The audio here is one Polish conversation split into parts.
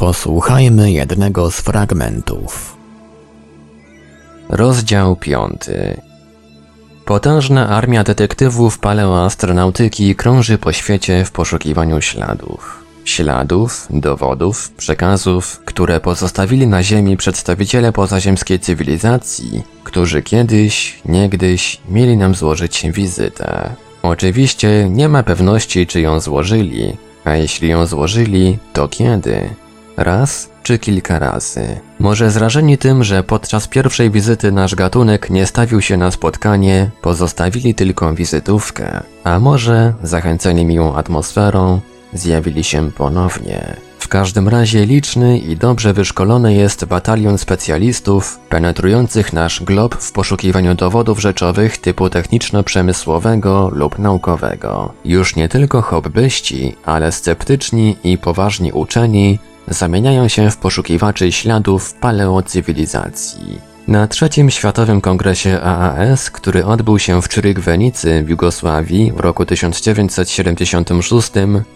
Posłuchajmy jednego z fragmentów. Rozdział 5 Potężna armia detektywów paleoastronautyki krąży po świecie w poszukiwaniu śladów. Śladów, dowodów, przekazów, które pozostawili na Ziemi przedstawiciele pozaziemskiej cywilizacji, którzy kiedyś, niegdyś mieli nam złożyć wizytę. Oczywiście nie ma pewności, czy ją złożyli, a jeśli ją złożyli, to kiedy? Raz czy kilka razy? Może zrażeni tym, że podczas pierwszej wizyty nasz gatunek nie stawił się na spotkanie, pozostawili tylko wizytówkę, a może zachęceni miłą atmosferą, zjawili się ponownie. W każdym razie liczny i dobrze wyszkolony jest batalion specjalistów penetrujących nasz glob w poszukiwaniu dowodów rzeczowych typu techniczno-przemysłowego lub naukowego. Już nie tylko hobbyści, ale sceptyczni i poważni uczeni zamieniają się w poszukiwaczy śladów paleocywilizacji. Na trzecim Światowym Kongresie AAS, który odbył się w Czyrygwenicy w Jugosławii w roku 1976,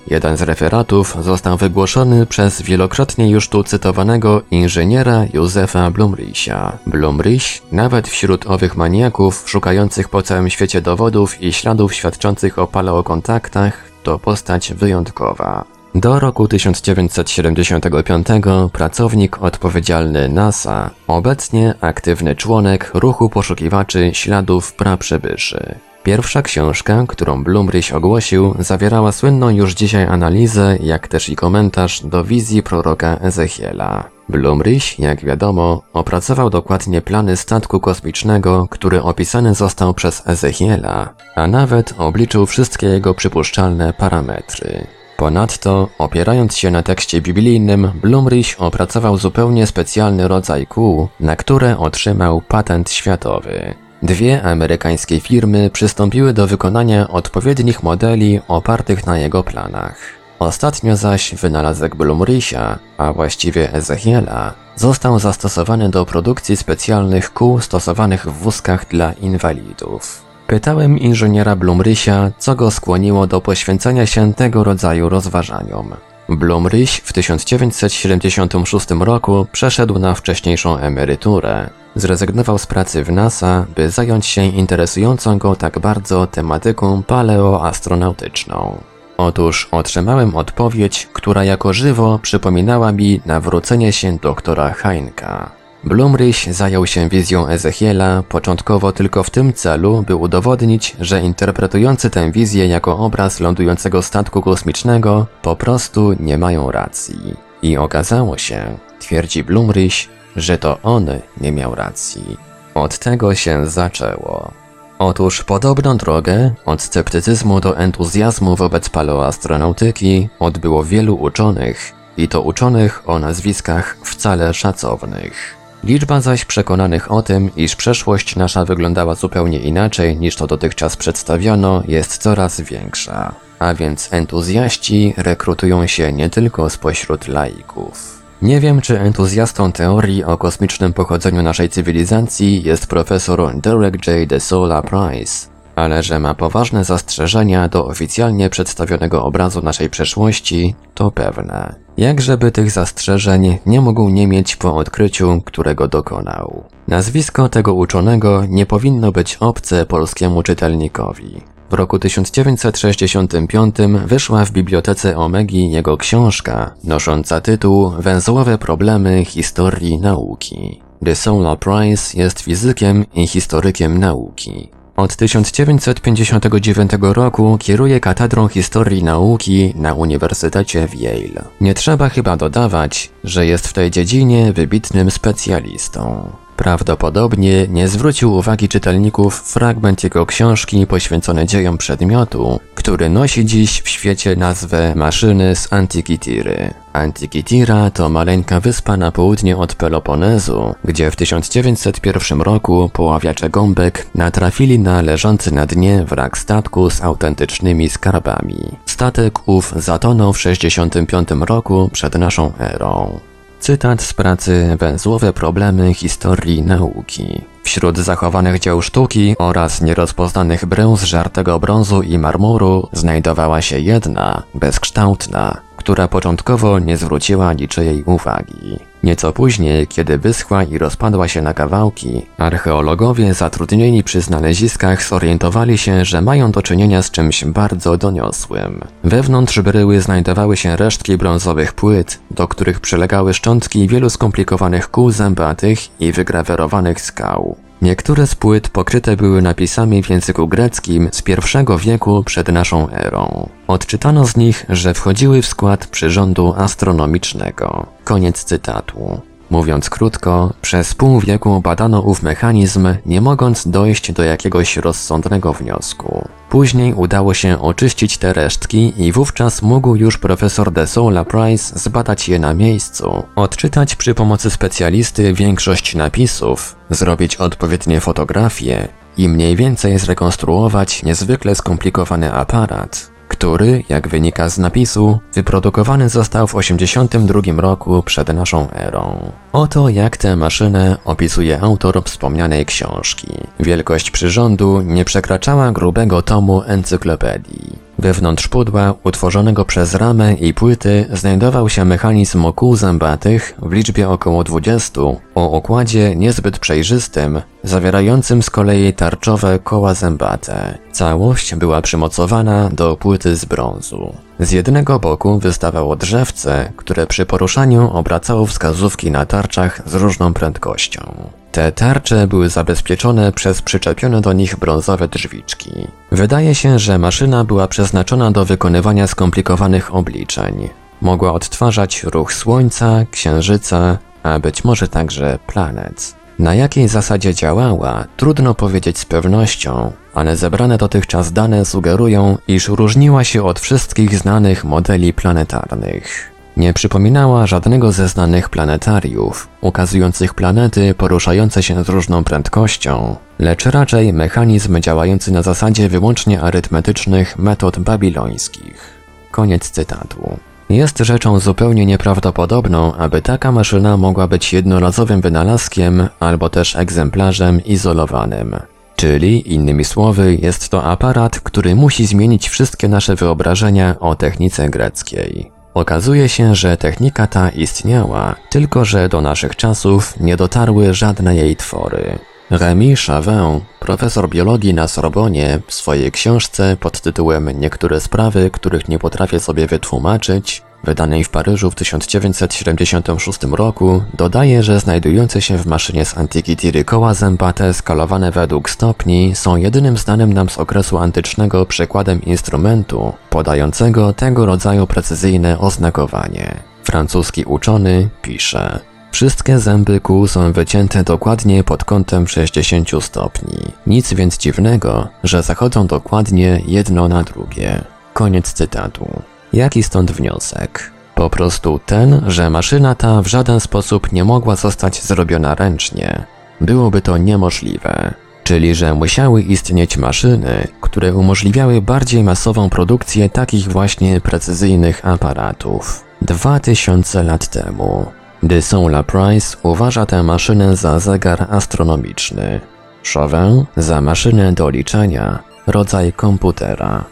jeden z referatów został wygłoszony przez wielokrotnie już tu cytowanego inżyniera Józefa Blumrysia. Blumryś, nawet wśród owych maniaków szukających po całym świecie dowodów i śladów świadczących o paleokontaktach, to postać wyjątkowa. Do roku 1975 pracownik odpowiedzialny NASA, obecnie aktywny członek ruchu poszukiwaczy śladów praprzybyszy. Pierwsza książka, którą Blumryś ogłosił, zawierała słynną już dzisiaj analizę, jak też i komentarz do wizji proroka Ezechiela. Blumryś, jak wiadomo, opracował dokładnie plany statku kosmicznego, który opisany został przez Ezechiela, a nawet obliczył wszystkie jego przypuszczalne parametry. Ponadto, opierając się na tekście biblijnym, Blumryś opracował zupełnie specjalny rodzaj kół, na które otrzymał patent światowy. Dwie amerykańskie firmy przystąpiły do wykonania odpowiednich modeli opartych na jego planach. Ostatnio zaś wynalazek Blumrysia, a właściwie Ezechiela, został zastosowany do produkcji specjalnych kół stosowanych w wózkach dla inwalidów. Pytałem inżyniera Blumrysia, co go skłoniło do poświęcenia się tego rodzaju rozważaniom. Blumryś w 1976 roku przeszedł na wcześniejszą emeryturę. Zrezygnował z pracy w NASA, by zająć się interesującą go tak bardzo tematyką paleoastronautyczną. Otóż otrzymałem odpowiedź, która jako żywo przypominała mi nawrócenie się doktora Heinka. Blumryś zajął się wizją Ezechiela początkowo tylko w tym celu, by udowodnić, że interpretujący tę wizję jako obraz lądującego statku kosmicznego po prostu nie mają racji. I okazało się, twierdzi Blumryś, że to on nie miał racji. Od tego się zaczęło. Otóż podobną drogę, od sceptycyzmu do entuzjazmu wobec paleoastronautyki, odbyło wielu uczonych, i to uczonych o nazwiskach wcale szacownych. Liczba zaś przekonanych o tym, iż przeszłość nasza wyglądała zupełnie inaczej niż to dotychczas przedstawiono, jest coraz większa. A więc entuzjaści rekrutują się nie tylko spośród laików. Nie wiem, czy entuzjastą teorii o kosmicznym pochodzeniu naszej cywilizacji jest profesor Derek J. de Sola Price, ale że ma poważne zastrzeżenia do oficjalnie przedstawionego obrazu naszej przeszłości, to pewne. Jakżeby tych zastrzeżeń nie mógł nie mieć po odkryciu, którego dokonał. Nazwisko tego uczonego nie powinno być obce polskiemu czytelnikowi. W roku 1965 wyszła w bibliotece Omegi jego książka, nosząca tytuł Węzłowe problemy historii nauki. De Sola Price jest fizykiem i historykiem nauki. Od 1959 roku kieruje Katedrą Historii Nauki na Uniwersytecie w Yale. Nie trzeba chyba dodawać, że jest w tej dziedzinie wybitnym specjalistą. Prawdopodobnie nie zwrócił uwagi czytelników fragment jego książki poświęcony dziejom przedmiotu, który nosi dziś w świecie nazwę maszyny z Antikitiry. Antikitira to maleńka wyspa na południe od Peloponezu, gdzie w 1901 roku poławiacze gąbek natrafili na leżący na dnie wrak statku z autentycznymi skarbami. Statek ów zatonął w 65 roku przed naszą erą. Cytat z pracy Węzłowe problemy historii nauki. Wśród zachowanych dzieł sztuki oraz nierozpoznanych brył z żartego brązu i marmuru znajdowała się jedna, bezkształtna, która początkowo nie zwróciła niczyjej uwagi. Nieco później, kiedy wyschła i rozpadła się na kawałki, archeologowie zatrudnieni przy znaleziskach zorientowali się, że mają do czynienia z czymś bardzo doniosłym. Wewnątrz bryły znajdowały się resztki brązowych płyt, do których przylegały szczątki wielu skomplikowanych kół zębatych i wygrawerowanych skał. Niektóre z płyt pokryte były napisami w języku greckim z I wieku przed naszą erą. Odczytano z nich, że wchodziły w skład przyrządu astronomicznego. Koniec cytatu. Mówiąc krótko, przez pół wieku badano ów mechanizm, nie mogąc dojść do jakiegoś rozsądnego wniosku. Później udało się oczyścić te resztki i wówczas mógł już profesor de Soula Price zbadać je na miejscu, odczytać przy pomocy specjalisty większość napisów, zrobić odpowiednie fotografie i mniej więcej zrekonstruować niezwykle skomplikowany aparat, który, jak wynika z napisu, wyprodukowany został w 82 roku przed naszą erą. Oto jak tę maszynę opisuje autor wspomnianej książki. Wielkość przyrządu nie przekraczała grubego tomu encyklopedii. Wewnątrz pudła, utworzonego przez ramę i płyty, znajdował się mechanizm kół zębatych w liczbie około 20, o okładzie niezbyt przejrzystym, zawierającym z kolei tarczowe koła zębate. Całość była przymocowana do płyty z brązu. Z jednego boku wystawało drzewce, które przy poruszaniu obracało wskazówki na tarczach z różną prędkością. Te tarcze były zabezpieczone przez przyczepione do nich brązowe drzwiczki. Wydaje się, że maszyna była przeznaczona do wykonywania skomplikowanych obliczeń. Mogła odtwarzać ruch Słońca, Księżyca, a być może także planet. Na jakiej zasadzie działała, trudno powiedzieć z pewnością, ale zebrane dotychczas dane sugerują, iż różniła się od wszystkich znanych modeli planetarnych. Nie przypominała żadnego ze znanych planetariów, ukazujących planety poruszające się z różną prędkością, lecz raczej mechanizm działający na zasadzie wyłącznie arytmetycznych metod babilońskich. Koniec cytatu. Jest rzeczą zupełnie nieprawdopodobną, aby taka maszyna mogła być jednorazowym wynalazkiem albo też egzemplarzem izolowanym. Czyli, innymi słowy, jest to aparat, który musi zmienić wszystkie nasze wyobrażenia o technice greckiej. Okazuje się, że technika ta istniała, tylko że do naszych czasów nie dotarły żadne jej twory. Rémy Chavin, profesor biologii na Sorbonie, w swojej książce pod tytułem Niektóre sprawy, których nie potrafię sobie wytłumaczyć, wydanej w Paryżu w 1976 roku, dodaje, że znajdujące się w maszynie z Antikytiry koła zębate skalowane według stopni są jedynym znanym nam z okresu antycznego przykładem instrumentu podającego tego rodzaju precyzyjne oznakowanie. Francuski uczony pisze Wszystkie zęby kół są wycięte dokładnie pod kątem 60 stopni. Nic więc dziwnego, że zachodzą dokładnie jedno na drugie. Koniec cytatu. Jaki stąd wniosek? Po prostu ten, że maszyna ta w żaden sposób nie mogła zostać zrobiona ręcznie. Byłoby to niemożliwe. Czyli, że musiały istnieć maszyny, które umożliwiały bardziej masową produkcję takich właśnie precyzyjnych aparatów. Dwa tysiące lat temu. De Soula Price uważa tę maszynę za zegar astronomiczny. Chauvin za maszynę do liczenia, rodzaj komputera.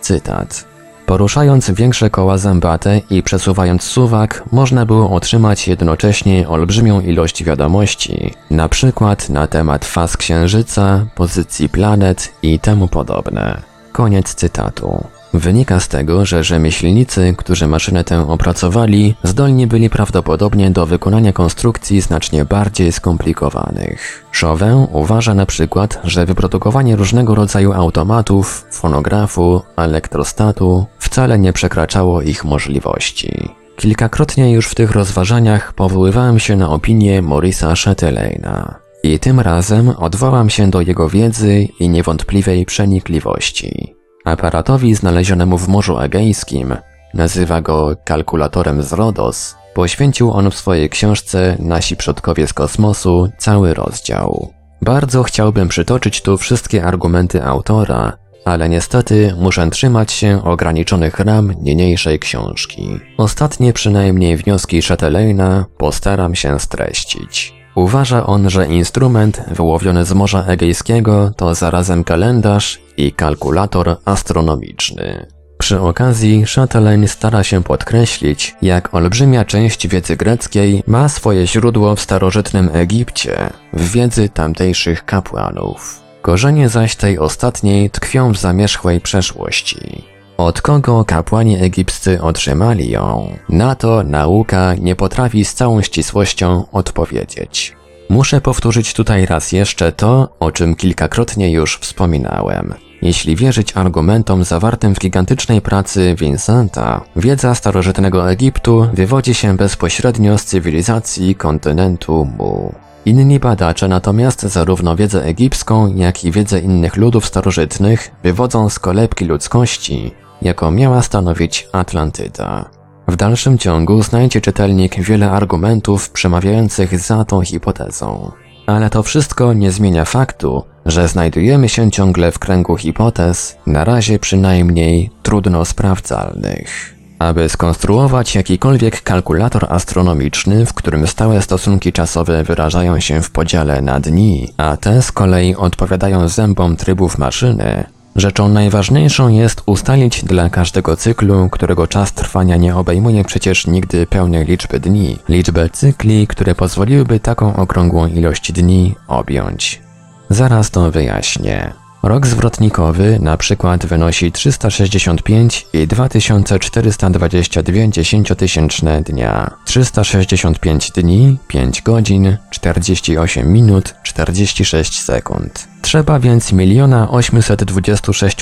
Cytat. Poruszając większe koła zębate i przesuwając suwak, można było otrzymać jednocześnie olbrzymią ilość wiadomości, na przykład na temat faz księżyca, pozycji planet i temu podobne. Koniec cytatu. Wynika z tego, że rzemieślnicy, którzy maszynę tę opracowali, zdolni byli prawdopodobnie do wykonania konstrukcji znacznie bardziej skomplikowanych. Chauvin uważa na przykład, że wyprodukowanie różnego rodzaju automatów, fonografu, elektrostatu wcale nie przekraczało ich możliwości. Kilkakrotnie już w tych rozważaniach powoływałem się na opinię Morisa Chatelaina. I tym razem odwołam się do jego wiedzy i niewątpliwej przenikliwości. Aparatowi znalezionemu w Morzu Egejskim, nazywa go kalkulatorem z Rodos, poświęcił on w swojej książce Nasi przodkowie z kosmosu cały rozdział. Bardzo chciałbym przytoczyć tu wszystkie argumenty autora, ale niestety muszę trzymać się ograniczonych ram niniejszej książki. Ostatnie przynajmniej wnioski Chatelaina postaram się streścić. Uważa on, że instrument wyłowiony z Morza Egejskiego to zarazem kalendarz i kalkulator astronomiczny. Przy okazji Chatelain stara się podkreślić, jak olbrzymia część wiedzy greckiej ma swoje źródło w starożytnym Egipcie, w wiedzy tamtejszych kapłanów. Korzenie zaś tej ostatniej tkwią w zamierzchłej przeszłości. Od kogo kapłani egipscy otrzymali ją? Na to nauka nie potrafi z całą ścisłością odpowiedzieć. Muszę powtórzyć tutaj raz jeszcze to, o czym kilkakrotnie już wspominałem. Jeśli wierzyć argumentom zawartym w gigantycznej pracy Vincenta, wiedza starożytnego Egiptu wywodzi się bezpośrednio z cywilizacji kontynentu Mu. Inni badacze natomiast zarówno wiedzę egipską, jak i wiedzę innych ludów starożytnych wywodzą z kolebki ludzkości, jaką miała stanowić Atlantyda. W dalszym ciągu znajdzie czytelnik wiele argumentów przemawiających za tą hipotezą. Ale to wszystko nie zmienia faktu, że znajdujemy się ciągle w kręgu hipotez, na razie przynajmniej trudno sprawdzalnych. Aby skonstruować jakikolwiek kalkulator astronomiczny, w którym stałe stosunki czasowe wyrażają się w podziale na dni, a te z kolei odpowiadają zębom trybów maszyny, Rzeczą najważniejszą jest ustalić dla każdego cyklu, którego czas trwania nie obejmuje przecież nigdy pełnej liczby dni, liczbę cykli, które pozwoliłyby taką okrągłą ilość dni objąć. Zaraz to wyjaśnię. Rok zwrotnikowy na przykład wynosi 365 i 2422 dziesięciotysięczne dnia. 365 dni, 5 godzin, 48 minut, 46 sekund. Trzeba więc 1 826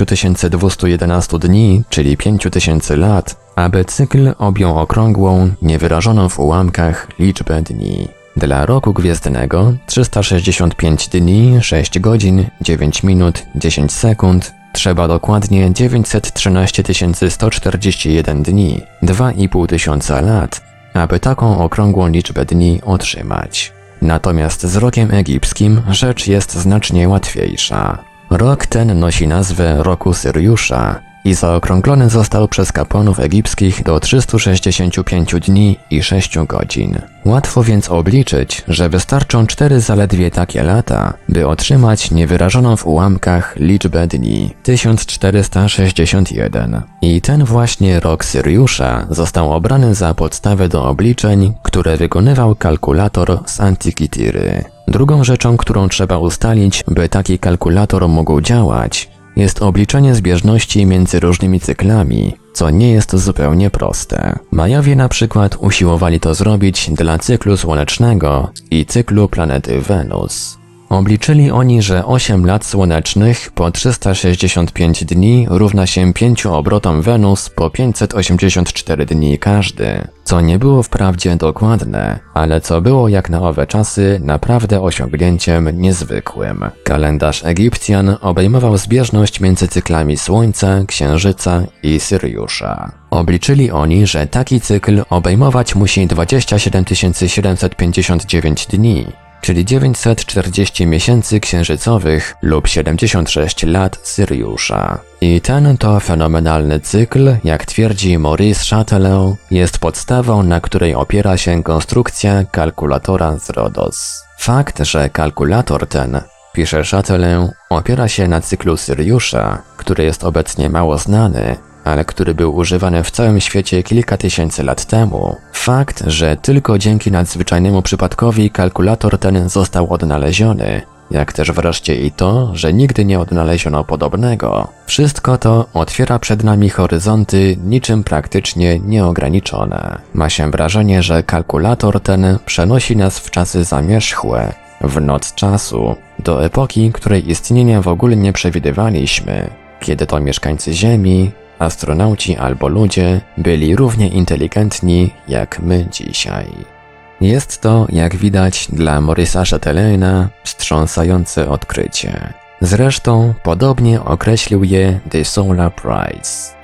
211 dni, czyli 5000 lat, aby cykl objął okrągłą, niewyrażoną w ułamkach liczbę dni. Dla roku gwiezdnego 365 dni, 6 godzin, 9 minut, 10 sekund trzeba dokładnie 913 141 dni, 2,5 tysiąca lat, aby taką okrągłą liczbę dni otrzymać. Natomiast z rokiem egipskim rzecz jest znacznie łatwiejsza. Rok ten nosi nazwę roku Syriusza i zaokrąglony został przez kapłanów egipskich do 365 dni i 6 godzin. Łatwo więc obliczyć, że wystarczą cztery zaledwie takie lata, by otrzymać niewyrażoną w ułamkach liczbę dni 1461. I ten właśnie rok Syriusza został obrany za podstawę do obliczeń, które wykonywał kalkulator z Antikytiry. Drugą rzeczą, którą trzeba ustalić, by taki kalkulator mógł działać, jest obliczenie zbieżności między różnymi cyklami, co nie jest zupełnie proste. Majowie na przykład usiłowali to zrobić dla cyklu słonecznego i cyklu planety Wenus. Obliczyli oni, że 8 lat słonecznych po 365 dni równa się 5 obrotom Wenus po 584 dni każdy, co nie było wprawdzie dokładne, ale co było jak na owe czasy naprawdę osiągnięciem niezwykłym. Kalendarz Egipcjan obejmował zbieżność między cyklami Słońca, Księżyca i Syriusza. Obliczyli oni, że taki cykl obejmować musi 27 759 dni, czyli 940 miesięcy księżycowych lub 76 lat Syriusza. I ten to fenomenalny cykl, jak twierdzi Maurice Chatelet, jest podstawą, na której opiera się konstrukcja kalkulatora z Rodos. Fakt, że kalkulator ten pisze Chatelet, opiera się na cyklu Syriusza, który jest obecnie mało znany, ale który był używany w całym świecie kilka tysięcy lat temu, fakt, że tylko dzięki nadzwyczajnemu przypadkowi kalkulator ten został odnaleziony, jak też wreszcie i to, że nigdy nie odnaleziono podobnego. Wszystko to otwiera przed nami horyzonty niczym praktycznie nieograniczone. Ma się wrażenie, że kalkulator ten przenosi nas w czasy zamierzchłe, w noc czasu, do epoki, której istnienia w ogóle nie przewidywaliśmy, kiedy to mieszkańcy Ziemi astronauci albo ludzie byli równie inteligentni jak my dzisiaj. Jest to, jak widać, dla Morisa Chatelaina wstrząsające odkrycie. Zresztą podobnie określił je The Solar Prize.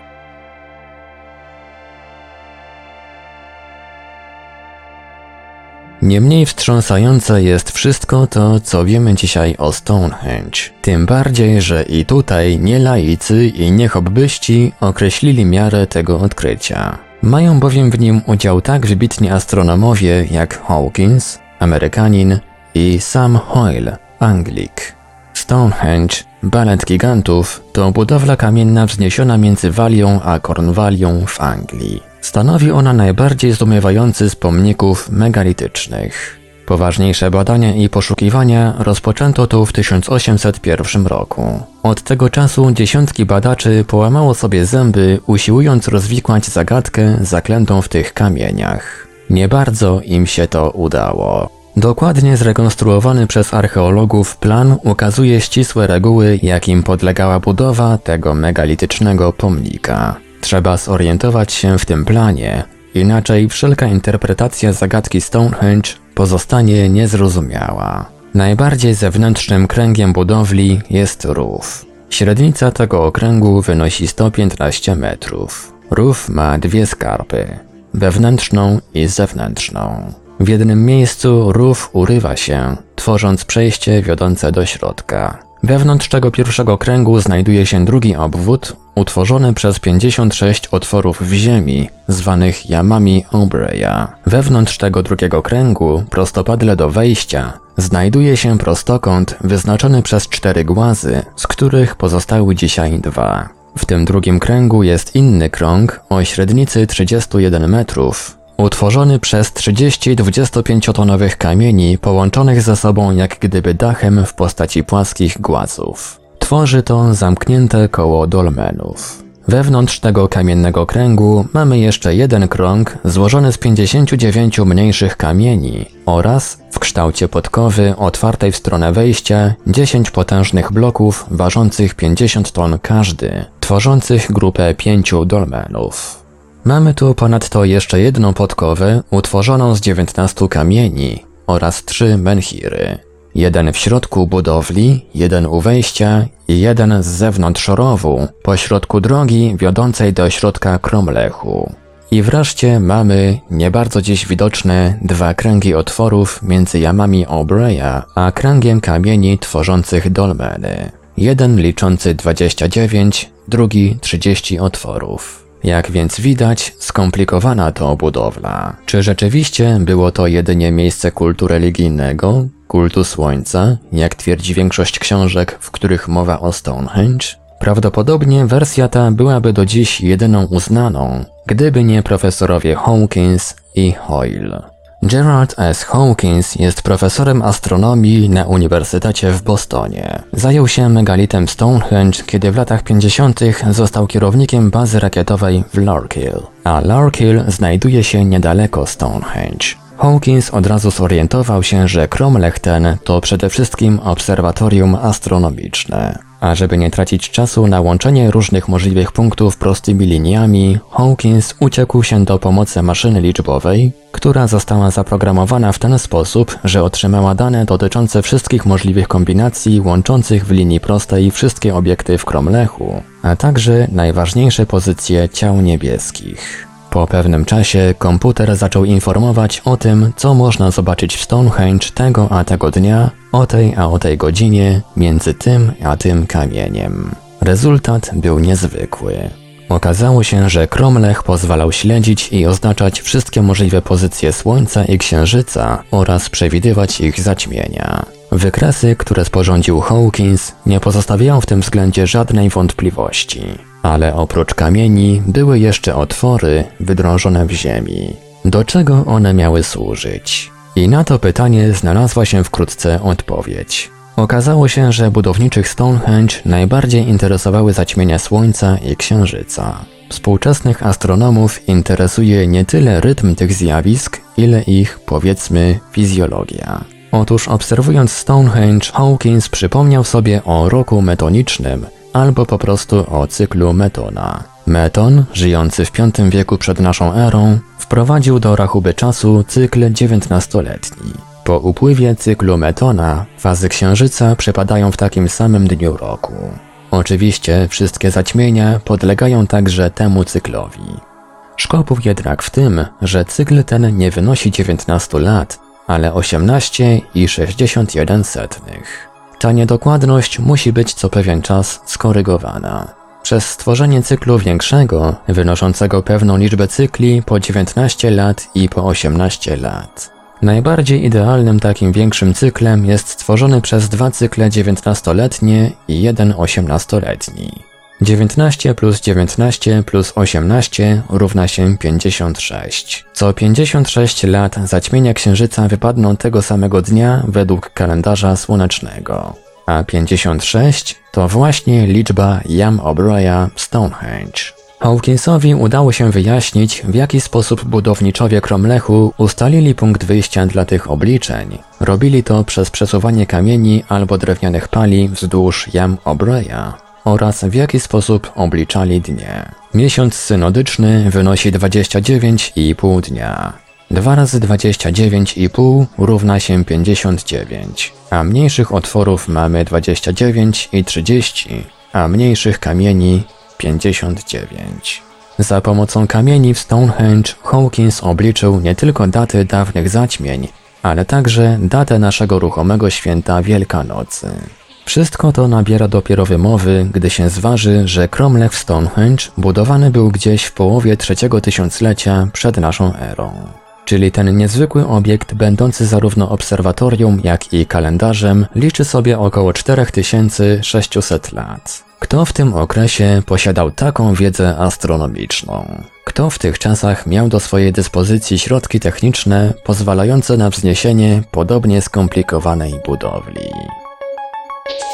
Niemniej wstrząsające jest wszystko to, co wiemy dzisiaj o Stonehenge. Tym bardziej, że i tutaj nie laicy i nie hobbyści określili miarę tego odkrycia. Mają bowiem w nim udział tak wybitni astronomowie jak Hawkins, Amerykanin i Sam Hoyle, Anglik. Stonehenge, balet gigantów, to budowla kamienna wzniesiona między Walią a Cornwallią w Anglii. Stanowi ona najbardziej zdumiewający z pomników megalitycznych. Poważniejsze badania i poszukiwania rozpoczęto tu w 1801 roku. Od tego czasu dziesiątki badaczy połamało sobie zęby, usiłując rozwikłać zagadkę zaklętą w tych kamieniach. Nie bardzo im się to udało. Dokładnie zrekonstruowany przez archeologów plan ukazuje ścisłe reguły, jakim podlegała budowa tego megalitycznego pomnika. Trzeba zorientować się w tym planie, inaczej wszelka interpretacja zagadki Stonehenge pozostanie niezrozumiała. Najbardziej zewnętrznym kręgiem budowli jest rów. Średnica tego okręgu wynosi 115 metrów. Rów ma dwie skarpy, wewnętrzną i zewnętrzną. W jednym miejscu rów urywa się, tworząc przejście wiodące do środka. Wewnątrz tego pierwszego kręgu znajduje się drugi obwód, utworzony przez 56 otworów w ziemi, zwanych jamami Obreya. Wewnątrz tego drugiego kręgu, prostopadle do wejścia, znajduje się prostokąt wyznaczony przez cztery głazy, z których pozostały dzisiaj dwa. W tym drugim kręgu jest inny krąg o średnicy 31 metrów, utworzony przez 30 25-tonowych kamieni połączonych ze sobą jak gdyby dachem w postaci płaskich głazów. Tworzy to zamknięte koło dolmenów. Wewnątrz tego kamiennego kręgu mamy jeszcze jeden krąg złożony z 59 mniejszych kamieni oraz w kształcie podkowy otwartej w stronę wejścia 10 potężnych bloków ważących 50 ton każdy, tworzących grupę pięciu dolmenów. Mamy tu ponadto jeszcze jedną podkowę utworzoną z 19 kamieni oraz trzy menhiry. Jeden w środku budowli, jeden u wejścia i jeden z zewnątrz rowu, pośrodku drogi wiodącej do środka Kromlechu. I wreszcie mamy nie bardzo dziś widoczne dwa kręgi otworów między jamami Obreya a kręgiem kamieni tworzących dolmeny. Jeden liczący 29, drugi 30 otworów. Jak więc widać, skomplikowana to budowla. Czy rzeczywiście było to jedynie miejsce kultu religijnego, kultu słońca, jak twierdzi większość książek, w których mowa o Stonehenge? Prawdopodobnie wersja ta byłaby do dziś jedyną uznaną, gdyby nie profesorowie Hawkins i Hoyle. Gerald S. Hawkins jest profesorem astronomii na Uniwersytecie w Bostonie. Zajął się megalitem Stonehenge, kiedy w latach 50. został kierownikiem bazy rakietowej w Larkhill, a Larkhill znajduje się niedaleko Stonehenge. Hawkins od razu zorientował się, że Cromlech ten to przede wszystkim obserwatorium astronomiczne. A żeby nie tracić czasu na łączenie różnych możliwych punktów prostymi liniami, Hawkins uciekł się do pomocy maszyny liczbowej, która została zaprogramowana w ten sposób, że otrzymała dane dotyczące wszystkich możliwych kombinacji łączących w linii prostej wszystkie obiekty w Cromlechu, a także najważniejsze pozycje ciał niebieskich. Po pewnym czasie komputer zaczął informować o tym, co można zobaczyć w Stonehenge tego a tego dnia, o tej a o tej godzinie, między tym a tym kamieniem. Rezultat był niezwykły. Okazało się, że Cromlech pozwalał śledzić i oznaczać wszystkie możliwe pozycje Słońca i Księżyca oraz przewidywać ich zaćmienia. Wykresy, które sporządził Hawkins, nie pozostawiają w tym względzie żadnej wątpliwości. Ale oprócz kamieni były jeszcze otwory wydrążone w ziemi. Do czego one miały służyć? I na to pytanie znalazła się wkrótce odpowiedź. Okazało się, że budowniczych Stonehenge najbardziej interesowały zaćmienia Słońca i Księżyca. Współczesnych astronomów interesuje nie tyle rytm tych zjawisk, ile ich, powiedzmy, fizjologia. Otóż obserwując Stonehenge, Hawkins przypomniał sobie o roku metonicznym, albo po prostu o cyklu Metona. Meton, żyjący w V wieku przed naszą erą, wprowadził do rachuby czasu cykl 19-letni. Po upływie cyklu Metona fazy księżyca przypadają w takim samym dniu roku. Oczywiście wszystkie zaćmienia podlegają także temu cyklowi. Szkopów jednak w tym, że cykl ten nie wynosi 19 lat, ale 18 i 61 setnych. Ta niedokładność musi być co pewien czas skorygowana. Przez stworzenie cyklu większego, wynoszącego pewną liczbę cykli po 19 lat i po 18 lat. Najbardziej idealnym takim większym cyklem jest stworzony przez dwa cykle 19-letnie i jeden 18-letni. 19 plus 19 plus 18 równa się 56. Co 56 lat zaćmienia księżyca wypadną tego samego dnia według kalendarza słonecznego. A 56 to właśnie liczba Jam O'Brien Stonehenge. Hawkinsowi udało się wyjaśnić, w jaki sposób budowniczowie Kromlechu ustalili punkt wyjścia dla tych obliczeń. Robili to przez przesuwanie kamieni albo drewnianych pali wzdłuż Jam O'Brien oraz w jaki sposób obliczali dnie. Miesiąc synodyczny wynosi 29,5 dnia. 2 razy 29,5 równa się 59, a mniejszych otworów mamy 29 i 30, a mniejszych kamieni 59. Za pomocą kamieni w Stonehenge Hawkins obliczył nie tylko daty dawnych zaćmień, ale także datę naszego ruchomego święta Wielkanocy. Wszystko to nabiera dopiero wymowy, gdy się zważy, że Cromlech Stonehenge budowany był gdzieś w połowie trzeciego tysiąclecia przed naszą erą. Czyli ten niezwykły obiekt, będący zarówno obserwatorium, jak i kalendarzem, liczy sobie około 4600 lat. Kto w tym okresie posiadał taką wiedzę astronomiczną? Kto w tych czasach miał do swojej dyspozycji środki techniczne pozwalające na wzniesienie podobnie skomplikowanej budowli? Thanks.